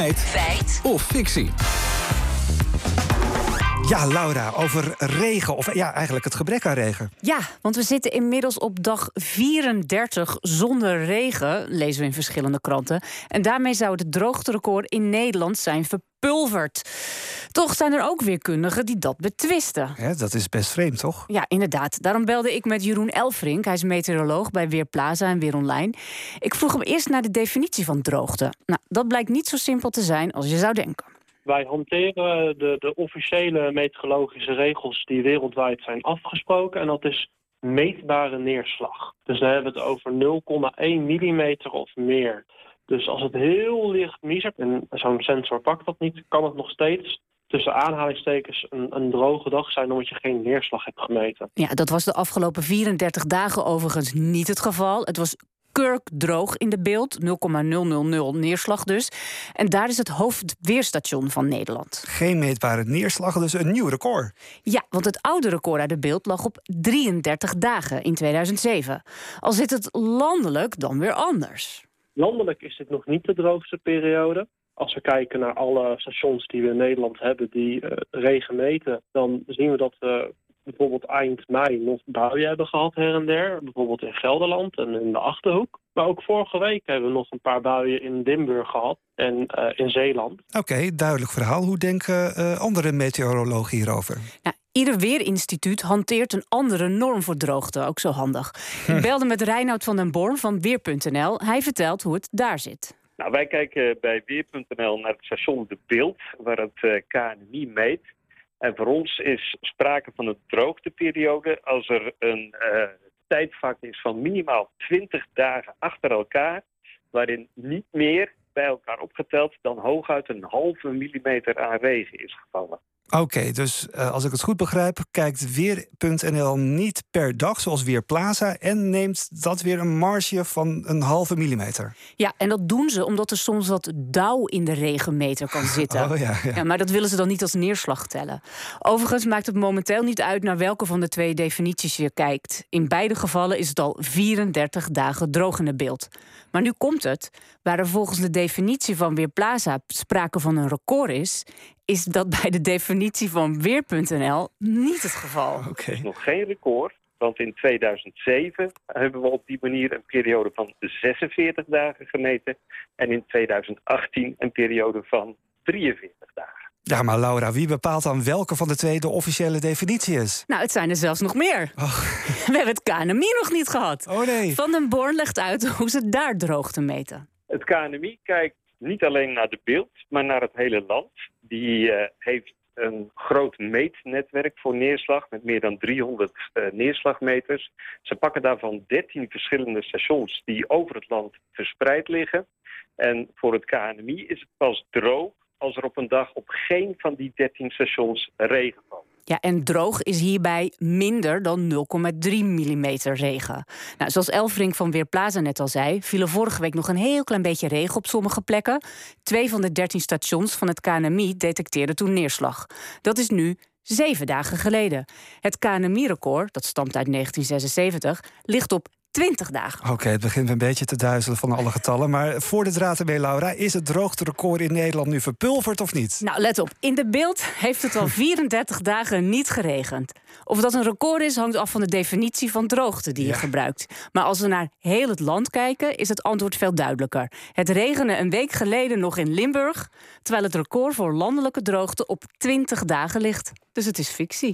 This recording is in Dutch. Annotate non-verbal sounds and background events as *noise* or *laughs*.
Feit. Feit. Of fictie. Ja, Laura, over regen. Of ja, eigenlijk het gebrek aan regen. Ja, want we zitten inmiddels op dag 34 zonder regen, lezen we in verschillende kranten. En daarmee zou het droogterecord in Nederland zijn verpulverd. Toch zijn er ook weerkundigen die dat betwisten. Ja, dat is best vreemd, toch? Ja, inderdaad. Daarom belde ik met Jeroen Elfrink. Hij is meteoroloog bij Weerplaza en Weer Online. Ik vroeg hem eerst naar de definitie van droogte. Nou, dat blijkt niet zo simpel te zijn als je zou denken. Wij hanteren de, de officiële meteorologische regels die wereldwijd zijn afgesproken. En dat is meetbare neerslag. Dus dan hebben we het over 0,1 mm of meer. Dus als het heel licht miezert, en zo'n sensor pakt dat niet, kan het nog steeds tussen aanhalingstekens een, een, droge dag zijn omdat je geen neerslag hebt gemeten. Ja, dat was de afgelopen 34 dagen overigens niet het geval. Het was kurkdroog in de beeld, 0,000 neerslag dus. En daar is het hoofdweerstation van Nederland. Geen meetbare neerslag, dus een nieuw record. Ja, want het oude record uit de beeld lag op 33 dagen in 2007. Al zit het landelijk dan weer anders. Landelijk is dit nog niet de droogste periode. Als we kijken naar alle stations die we in Nederland hebben die uh, regen meten, dan zien we dat we bijvoorbeeld eind mei nog buien hebben gehad her en der. Bijvoorbeeld in Gelderland en in de Achterhoek. Maar ook vorige week hebben we nog een paar buien in Limburg gehad en uh, in Zeeland. Oké, duidelijk verhaal. Hoe denken uh, andere meteorologen hierover? Nou, ieder weerinstituut hanteert een andere norm voor droogte. Ook zo handig. Hm. Ik belde met Reinoud van den Born van Weer.nl. Hij vertelt hoe het daar zit. Nou, wij kijken bij Weer.nl naar het station De Beeld, waar het uh, KNMI meet. En voor ons is sprake van een droogteperiode als er een uh, tijdvak is van minimaal 20 dagen achter elkaar, waarin niet meer bij elkaar opgeteld dan hooguit een halve millimeter aan regen is gevallen. Oké, dus uh, als ik het goed begrijp, kijkt Weer.nl niet per dag zoals Weerplaza en neemt dat weer een marge van een halve millimeter. Ja, en dat doen ze omdat er soms wat dauw in de regenmeter kan *laughs* zitten. Oh, ja, ja. ja, maar dat willen ze dan niet als neerslag tellen. Overigens maakt het momenteel niet uit naar welke van de twee definities je kijkt. In beide gevallen is het al 34 dagen droog in het beeld. Maar nu komt het, waar er volgens de definitie van Weerplaza sprake van een record is, is dat bij de definitie van Weer.nl niet het geval. Oké. Okay. Nog geen record, want in 2007 hebben we op die manier een periode van 46 dagen gemeten. En in 2018 een periode van 43 dagen. Ja, maar Laura, wie bepaalt dan welke van de twee de officiële definitie is? Nou, het zijn er zelfs nog meer. Oh. *laughs* We hebben het KNMI nog niet gehad. Oh nee. Van den Born legt uit hoe ze daar droogte meten. Het KNMI kijkt niet alleen naar de beeld, maar naar het hele land. Die uh, heeft een groot meetnetwerk voor neerslag met meer dan 300 uh, neerslagmeters. Ze pakken daarvan 13 verschillende stations die over het land verspreid liggen. En voor het KNMI is het pas droog als er op een dag op geen van die 13 stations regen valt. Ja, en droog is hierbij minder dan 0,3 mm regen. Nou, zoals Elfrink van Weerplaza net al zei, viel er vorige week nog een heel klein beetje regen op sommige plekken. Twee van de 13 stations van het KNMI detecteerden toen neerslag. Dat is nu zeven dagen geleden. Het KNMI-record, dat stamt uit 1976, ligt op 20 dagen. Oké, het begint een beetje te duizelen van alle getallen. Maar voor de draad ermee, Laura, is het droogterecord in Nederland nu verpulverd of niet? Nou, let op. In de beeld heeft het al *laughs* 34 dagen niet geregend. Of dat een record is, hangt af van de definitie van droogte die je gebruikt. Maar als we naar heel het land kijken, is het antwoord veel duidelijker. Het regende een week geleden nog in Limburg, terwijl het record voor landelijke droogte op 20 dagen ligt. Dus het is fictie.